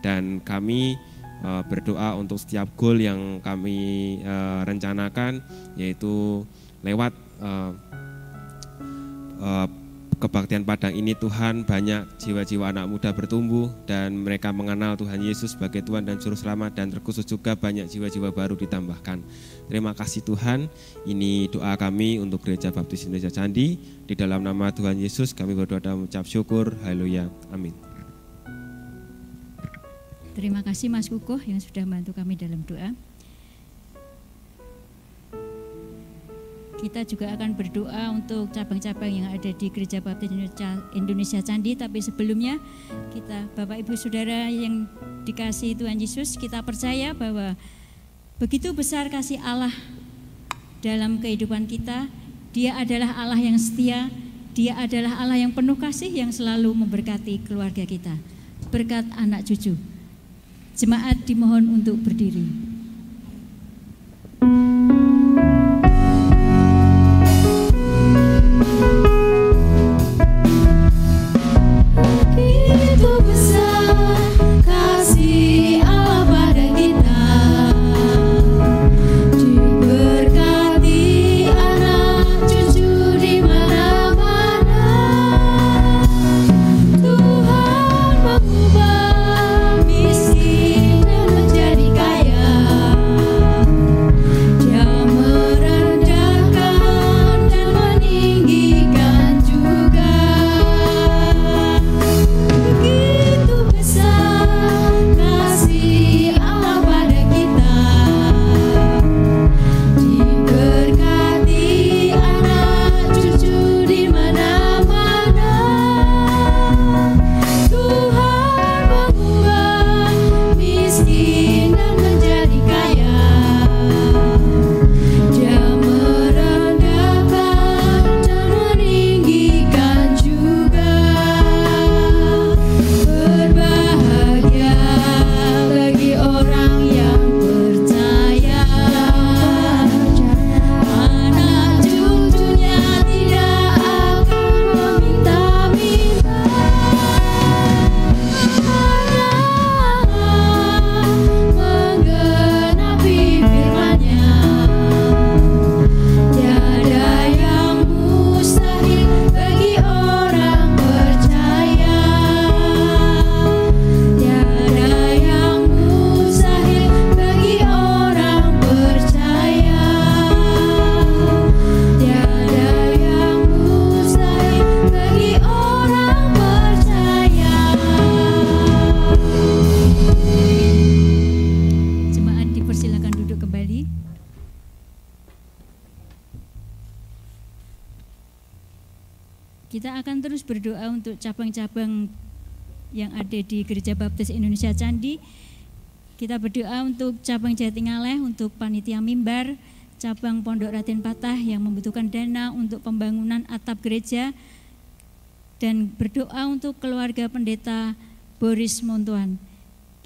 dan kami uh, berdoa untuk setiap goal yang kami uh, rencanakan, yaitu lewat uh, kebaktian Padang ini Tuhan banyak jiwa-jiwa anak muda bertumbuh dan mereka mengenal Tuhan Yesus sebagai Tuhan dan Juru Selamat dan terkhusus juga banyak jiwa-jiwa baru ditambahkan. Terima kasih Tuhan, ini doa kami untuk Gereja Baptis Indonesia Candi. Di dalam nama Tuhan Yesus kami berdoa dan mengucap syukur. Haleluya. Amin. Terima kasih Mas Kukuh yang sudah membantu kami dalam doa. Kita juga akan berdoa untuk cabang-cabang yang ada di Gereja Baptis Indonesia Candi. Tapi sebelumnya kita Bapak Ibu Saudara yang dikasih Tuhan Yesus, kita percaya bahwa begitu besar kasih Allah dalam kehidupan kita. Dia adalah Allah yang setia, dia adalah Allah yang penuh kasih yang selalu memberkati keluarga kita. Berkat anak cucu. Jemaat dimohon untuk berdiri. cabang-cabang di Gereja Baptis Indonesia Candi. Kita berdoa untuk cabang Jatingaleh, untuk panitia mimbar, cabang Pondok Raden Patah yang membutuhkan dana untuk pembangunan atap gereja, dan berdoa untuk keluarga pendeta Boris Montuan.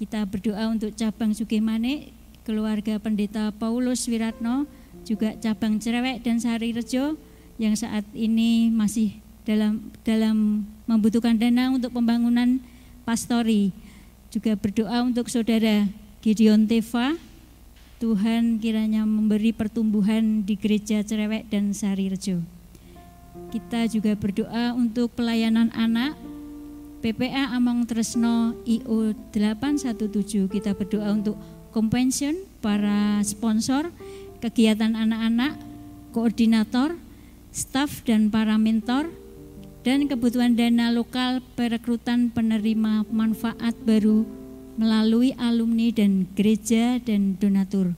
Kita berdoa untuk cabang Sugihmane, keluarga pendeta Paulus Wiratno, juga cabang Cerewek dan Sari Rejo yang saat ini masih dalam dalam membutuhkan dana untuk pembangunan pastori. Juga berdoa untuk saudara Gideon Teva, Tuhan kiranya memberi pertumbuhan di gereja Cerewek dan Sari Rejo. Kita juga berdoa untuk pelayanan anak PPA Among Tresno IO 817. Kita berdoa untuk compensation para sponsor, kegiatan anak-anak, koordinator, staf dan para mentor, dan kebutuhan dana lokal perekrutan penerima manfaat baru melalui alumni dan gereja dan donatur.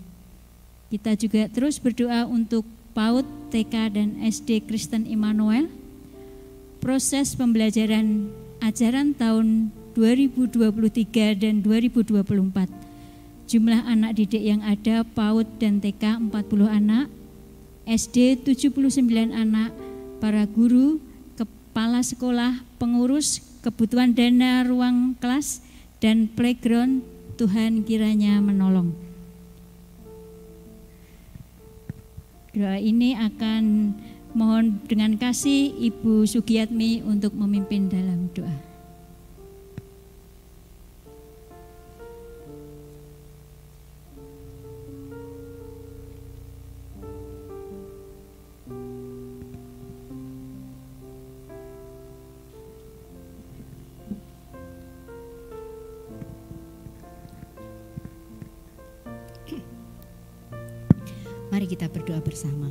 Kita juga terus berdoa untuk PAUD, TK, dan SD Kristen Immanuel. Proses pembelajaran ajaran tahun 2023 dan 2024. Jumlah anak didik yang ada PAUD dan TK 40 anak, SD 79 anak, para guru, kepala sekolah, pengurus, kebutuhan dana ruang kelas dan playground Tuhan kiranya menolong. Doa ini akan mohon dengan kasih Ibu Sugiyatmi untuk memimpin dalam doa. Mari kita berdoa bersama.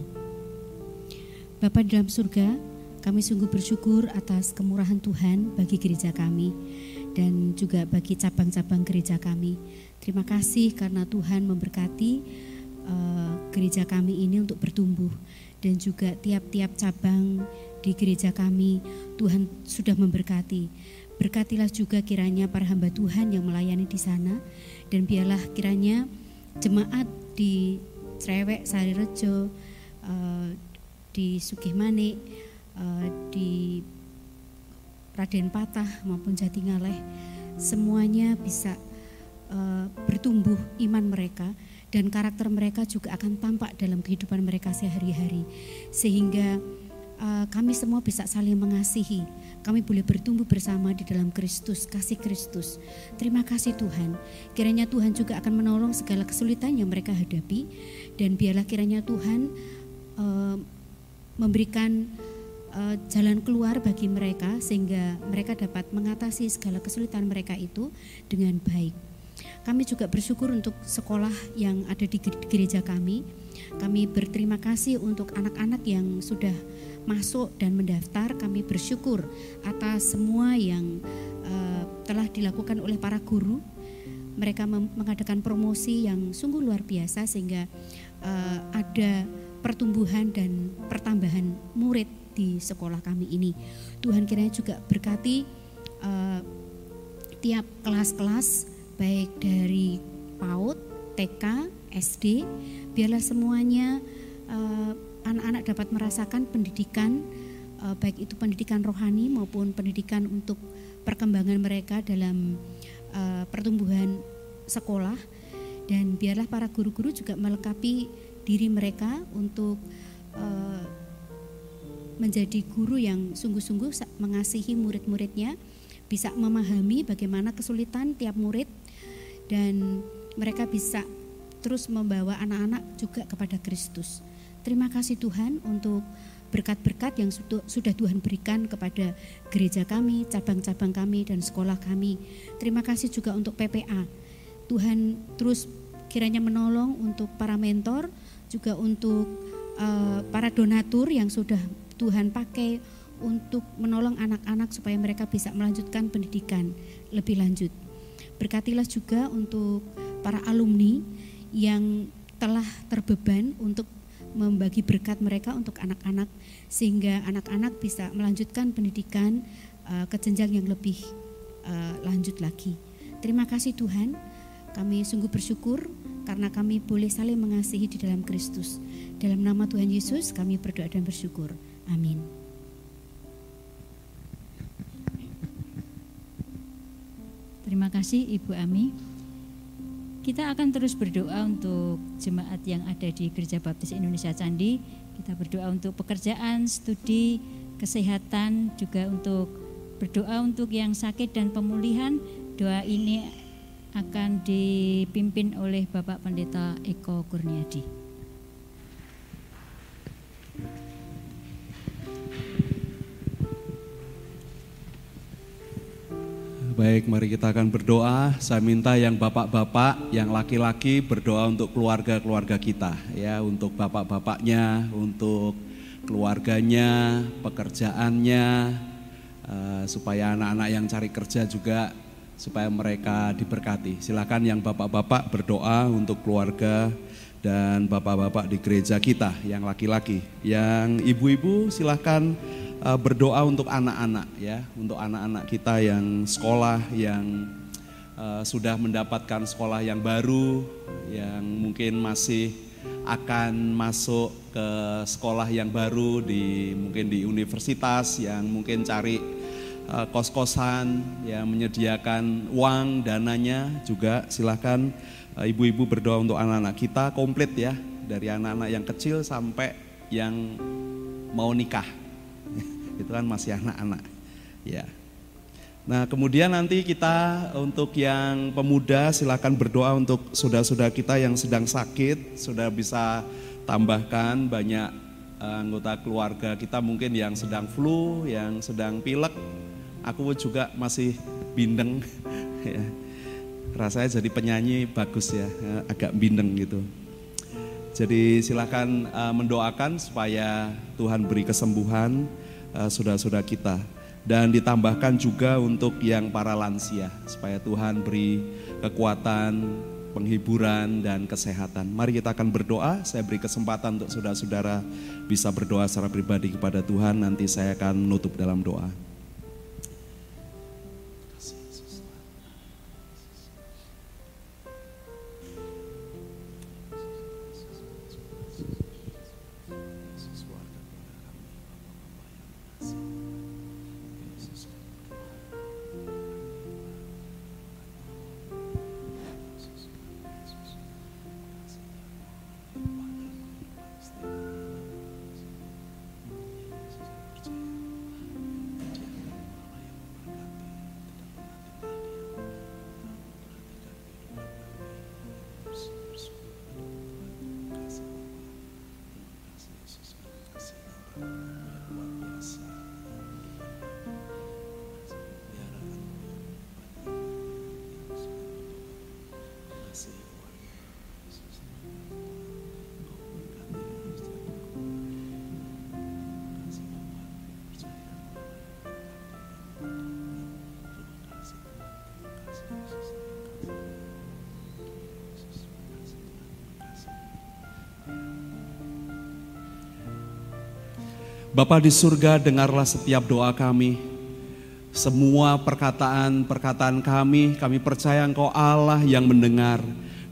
Bapa dalam surga, kami sungguh bersyukur atas kemurahan Tuhan bagi gereja kami dan juga bagi cabang-cabang gereja kami. Terima kasih karena Tuhan memberkati uh, gereja kami ini untuk bertumbuh dan juga tiap-tiap cabang di gereja kami Tuhan sudah memberkati. Berkatilah juga kiranya para hamba Tuhan yang melayani di sana dan biarlah kiranya jemaat di Cerewek, Sari Rejo, uh, di Sugihmani, uh, di Raden Patah maupun Jatingaleh, semuanya bisa uh, bertumbuh iman mereka dan karakter mereka juga akan tampak dalam kehidupan mereka sehari-hari sehingga uh, kami semua bisa saling mengasihi kami boleh bertumbuh bersama di dalam Kristus, kasih Kristus. Terima kasih Tuhan. Kiranya Tuhan juga akan menolong segala kesulitan yang mereka hadapi dan biarlah kiranya Tuhan uh, memberikan uh, jalan keluar bagi mereka sehingga mereka dapat mengatasi segala kesulitan mereka itu dengan baik. Kami juga bersyukur untuk sekolah yang ada di gereja kami. Kami berterima kasih untuk anak-anak yang sudah masuk dan mendaftar. Kami bersyukur atas semua yang uh, telah dilakukan oleh para guru. Mereka mengadakan promosi yang sungguh luar biasa sehingga uh, ada pertumbuhan dan pertambahan murid di sekolah kami ini. Tuhan kiranya juga berkati uh, tiap kelas-kelas baik dari PAUD, TK, SD, biarlah semuanya uh, anak-anak dapat merasakan pendidikan uh, baik itu pendidikan rohani maupun pendidikan untuk perkembangan mereka dalam uh, pertumbuhan sekolah dan biarlah para guru-guru juga melengkapi diri mereka untuk uh, menjadi guru yang sungguh-sungguh mengasihi murid-muridnya, bisa memahami bagaimana kesulitan tiap murid dan mereka bisa terus membawa anak-anak juga kepada Kristus. Terima kasih Tuhan untuk berkat-berkat yang sudah Tuhan berikan kepada gereja kami, cabang-cabang kami, dan sekolah kami. Terima kasih juga untuk PPA. Tuhan terus kiranya menolong untuk para mentor, juga untuk uh, para donatur yang sudah Tuhan pakai untuk menolong anak-anak supaya mereka bisa melanjutkan pendidikan lebih lanjut. Berkatilah juga untuk para alumni yang telah terbeban untuk membagi berkat mereka untuk anak-anak sehingga anak-anak bisa melanjutkan pendidikan uh, ke jenjang yang lebih uh, lanjut lagi. Terima kasih Tuhan, kami sungguh bersyukur karena kami boleh saling mengasihi di dalam Kristus. Dalam nama Tuhan Yesus kami berdoa dan bersyukur. Amin. Terima kasih Ibu Ami. Kita akan terus berdoa untuk jemaat yang ada di Gereja Baptis Indonesia Candi. Kita berdoa untuk pekerjaan, studi, kesehatan, juga untuk berdoa untuk yang sakit dan pemulihan. Doa ini akan dipimpin oleh Bapak Pendeta Eko Kurniadi. Baik, mari kita akan berdoa. Saya minta yang bapak-bapak, yang laki-laki berdoa untuk keluarga-keluarga kita, ya, untuk bapak-bapaknya, untuk keluarganya, pekerjaannya, uh, supaya anak-anak yang cari kerja juga supaya mereka diberkati. Silakan yang bapak-bapak berdoa untuk keluarga dan bapak-bapak di gereja kita yang laki-laki. Yang ibu-ibu silakan uh, berdoa untuk anak-anak ya, untuk anak-anak kita yang sekolah yang uh, sudah mendapatkan sekolah yang baru, yang mungkin masih akan masuk ke sekolah yang baru di mungkin di universitas yang mungkin cari kos-kosan, ya menyediakan uang dananya juga silahkan uh, ibu-ibu berdoa untuk anak-anak kita komplit ya dari anak-anak yang kecil sampai yang mau nikah itu kan masih anak-anak ya. Nah kemudian nanti kita untuk yang pemuda silahkan berdoa untuk saudara-saudara kita yang sedang sakit, sudah bisa tambahkan banyak eh, anggota keluarga kita mungkin yang sedang flu, yang sedang pilek. Aku juga masih bindeng, ya. rasanya jadi penyanyi bagus ya, eh, agak bindeng gitu. Jadi silahkan uh, mendoakan supaya Tuhan beri kesembuhan uh, saudara-saudara kita dan ditambahkan juga untuk yang para lansia supaya Tuhan beri kekuatan, penghiburan dan kesehatan. Mari kita akan berdoa. Saya beri kesempatan untuk saudara-saudara bisa berdoa secara pribadi kepada Tuhan. Nanti saya akan menutup dalam doa. Bapa di surga, dengarlah setiap doa kami. Semua perkataan-perkataan kami, kami percaya Engkau Allah yang mendengar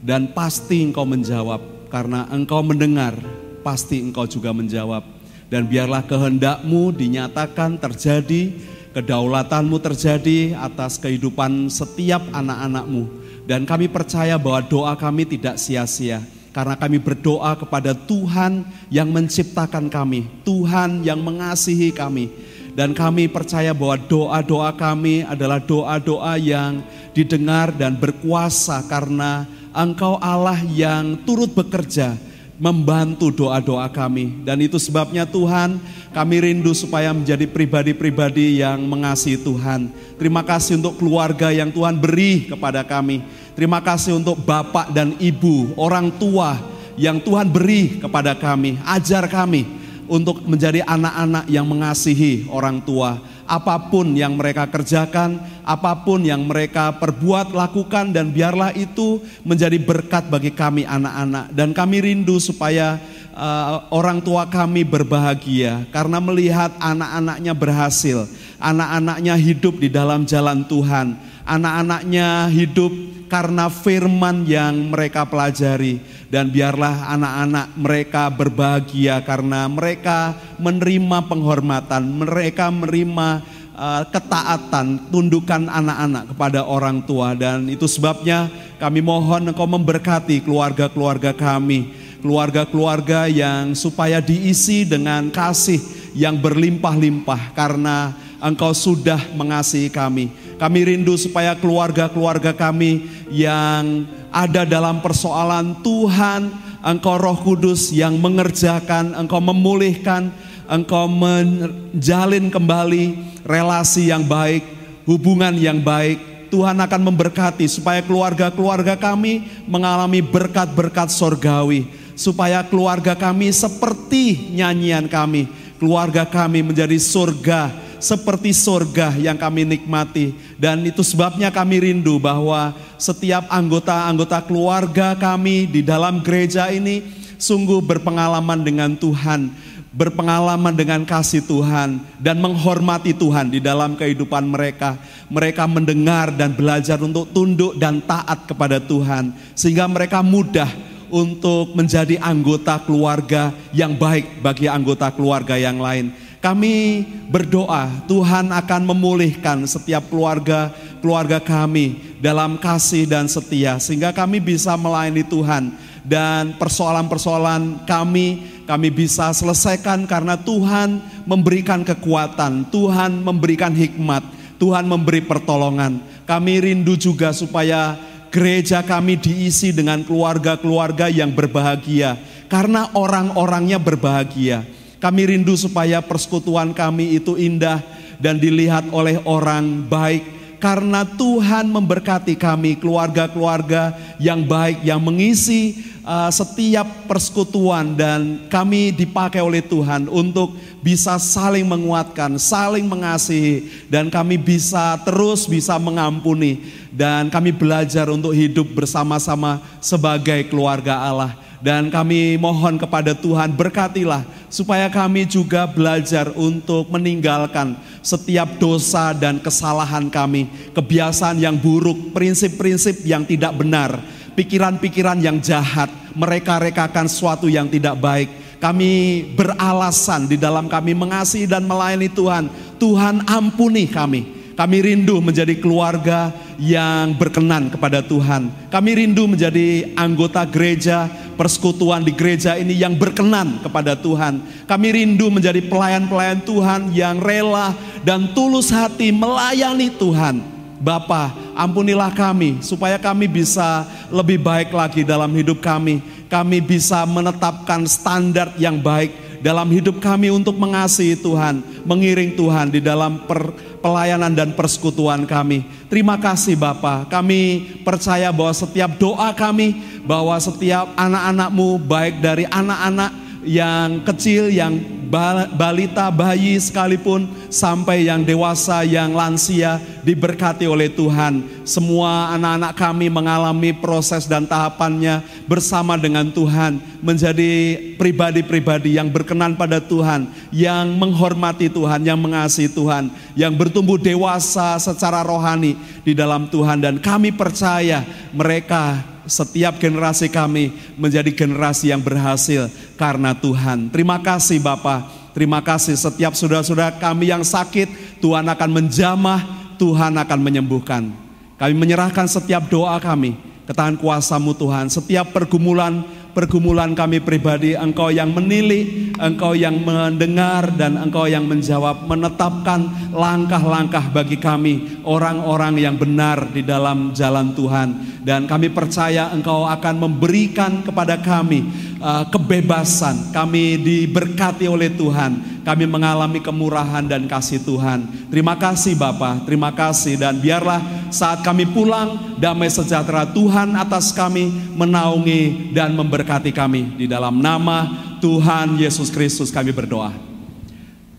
dan pasti Engkau menjawab karena Engkau mendengar, pasti Engkau juga menjawab. Dan biarlah kehendakmu dinyatakan terjadi, kedaulatanmu terjadi atas kehidupan setiap anak-anakmu. Dan kami percaya bahwa doa kami tidak sia-sia karena kami berdoa kepada Tuhan yang menciptakan kami, Tuhan yang mengasihi kami. Dan kami percaya bahwa doa-doa kami adalah doa-doa yang didengar dan berkuasa karena Engkau Allah yang turut bekerja membantu doa-doa kami. Dan itu sebabnya Tuhan kami rindu supaya menjadi pribadi-pribadi yang mengasihi Tuhan. Terima kasih untuk keluarga yang Tuhan beri kepada kami. Terima kasih untuk bapak dan ibu, orang tua yang Tuhan beri kepada kami. Ajar kami untuk menjadi anak-anak yang mengasihi orang tua. Apa pun yang mereka kerjakan, apa pun yang mereka perbuat, lakukan dan biarlah itu menjadi berkat bagi kami anak-anak. Dan kami rindu supaya uh, orang tua kami berbahagia karena melihat anak-anaknya berhasil, anak-anaknya hidup di dalam jalan Tuhan, anak-anaknya hidup karena firman yang mereka pelajari. Dan biarlah anak-anak mereka berbahagia karena mereka menerima penghormatan, mereka menerima uh, ketaatan, tundukan anak-anak kepada orang tua. Dan itu sebabnya kami mohon Engkau memberkati keluarga-keluarga kami, keluarga-keluarga yang supaya diisi dengan kasih yang berlimpah-limpah karena Engkau sudah mengasihi kami. Kami rindu supaya keluarga-keluarga kami yang ada dalam persoalan Tuhan, Engkau Roh Kudus yang mengerjakan, Engkau memulihkan, Engkau menjalin kembali relasi yang baik, hubungan yang baik. Tuhan akan memberkati supaya keluarga-keluarga kami mengalami berkat-berkat sorgawi. Supaya keluarga kami seperti nyanyian kami. Keluarga kami menjadi surga seperti surga yang kami nikmati. Dan itu sebabnya kami rindu bahwa setiap anggota-anggota keluarga kami di dalam gereja ini sungguh berpengalaman dengan Tuhan, berpengalaman dengan kasih Tuhan, dan menghormati Tuhan di dalam kehidupan mereka. Mereka mendengar dan belajar untuk tunduk dan taat kepada Tuhan, sehingga mereka mudah untuk menjadi anggota keluarga yang baik bagi anggota keluarga yang lain. Kami berdoa Tuhan akan memulihkan setiap keluarga keluarga kami dalam kasih dan setia sehingga kami bisa melayani Tuhan dan persoalan-persoalan kami kami bisa selesaikan karena Tuhan memberikan kekuatan, Tuhan memberikan hikmat, Tuhan memberi pertolongan. Kami rindu juga supaya gereja kami diisi dengan keluarga-keluarga yang berbahagia karena orang-orangnya berbahagia. Kami rindu supaya persekutuan kami itu indah dan dilihat oleh orang baik. Karena Tuhan memberkati kami keluarga-keluarga yang baik yang mengisi uh, setiap persekutuan. Dan kami dipakai oleh Tuhan untuk bisa saling menguatkan, saling mengasihi. Dan kami bisa terus bisa mengampuni. Dan kami belajar untuk hidup bersama-sama sebagai keluarga Allah dan kami mohon kepada Tuhan berkatilah supaya kami juga belajar untuk meninggalkan setiap dosa dan kesalahan kami, kebiasaan yang buruk, prinsip-prinsip yang tidak benar, pikiran-pikiran yang jahat, mereka-rekakan sesuatu yang tidak baik. Kami beralasan di dalam kami mengasihi dan melayani Tuhan. Tuhan ampuni kami. Kami rindu menjadi keluarga yang berkenan kepada Tuhan. Kami rindu menjadi anggota gereja, persekutuan di gereja ini yang berkenan kepada Tuhan. Kami rindu menjadi pelayan-pelayan Tuhan yang rela dan tulus hati melayani Tuhan. Bapa, ampunilah kami supaya kami bisa lebih baik lagi dalam hidup kami. Kami bisa menetapkan standar yang baik dalam hidup kami untuk mengasihi Tuhan, mengiring Tuhan di dalam per, pelayanan dan persekutuan kami. Terima kasih Bapa, kami percaya bahwa setiap doa kami, bahwa setiap anak-anakmu baik dari anak-anak yang kecil, yang balita, bayi sekalipun, sampai yang dewasa, yang lansia, diberkati oleh Tuhan. Semua anak-anak kami mengalami proses dan tahapannya bersama dengan Tuhan, menjadi pribadi-pribadi yang berkenan pada Tuhan, yang menghormati Tuhan, yang mengasihi Tuhan, yang bertumbuh dewasa secara rohani di dalam Tuhan. Dan kami percaya mereka setiap generasi kami menjadi generasi yang berhasil karena Tuhan. Terima kasih Bapak. Terima kasih setiap saudara-saudara kami yang sakit, Tuhan akan menjamah, Tuhan akan menyembuhkan. Kami menyerahkan setiap doa kami ke tangan kuasamu Tuhan. Setiap pergumulan pergumulan kami pribadi, Engkau yang menilai, Engkau yang mendengar, dan Engkau yang menjawab, menetapkan langkah-langkah bagi kami, orang-orang yang benar di dalam jalan Tuhan. Dan kami percaya Engkau akan memberikan kepada kami uh, kebebasan, kami diberkati oleh Tuhan, kami mengalami kemurahan dan kasih Tuhan. Terima kasih Bapak, terima kasih dan biarlah saat kami pulang damai sejahtera Tuhan atas kami menaungi dan memberkati kami di dalam nama Tuhan Yesus Kristus kami berdoa.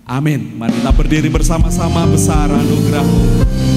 Amin. Mari kita berdiri bersama-sama besar anugerahmu.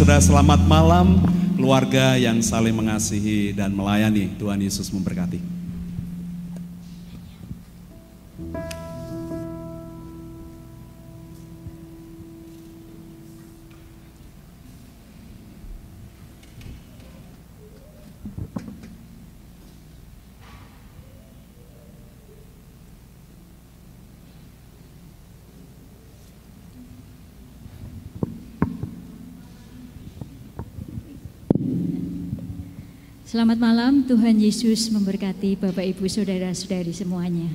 Sudah-sudah selamat malam. Keluarga yang saling mengasihi dan melayani Tuhan Yesus memberkati Tuhan Yesus memberkati Bapak Ibu Saudara-saudari semuanya.